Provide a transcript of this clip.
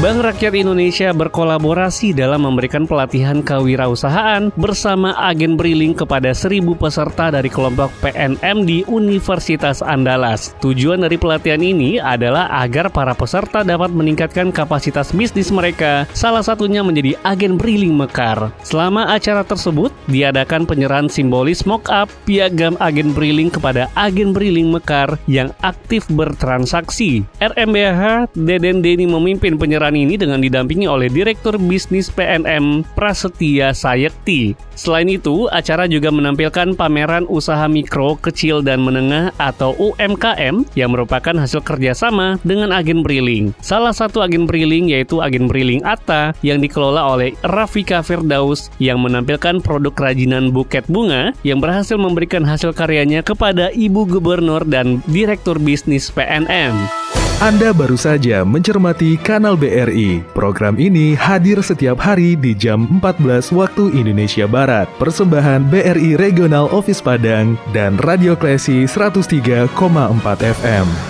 Bank Rakyat Indonesia berkolaborasi dalam memberikan pelatihan kewirausahaan bersama agen Briling kepada seribu peserta dari kelompok PNM di Universitas Andalas. Tujuan dari pelatihan ini adalah agar para peserta dapat meningkatkan kapasitas bisnis mereka, salah satunya menjadi agen Briling Mekar. Selama acara tersebut, diadakan penyerahan simbolis mock-up piagam agen Briling kepada agen Briling Mekar yang aktif bertransaksi. RMBH Deden Deni memimpin penyerahan ini dengan didampingi oleh Direktur Bisnis PNM Prasetya Sayekti. Selain itu, acara juga menampilkan pameran usaha mikro, kecil, dan menengah atau UMKM yang merupakan hasil kerjasama dengan agen Briling. Salah satu agen Briling yaitu agen Briling Atta yang dikelola oleh Rafika Firdaus yang menampilkan produk kerajinan buket bunga yang berhasil memberikan hasil karyanya kepada Ibu Gubernur dan Direktur Bisnis PNM. Anda baru saja mencermati Kanal BRI. Program ini hadir setiap hari di jam 14 waktu Indonesia Barat. Persembahan BRI Regional Office Padang dan Radio Klesi 103,4 FM.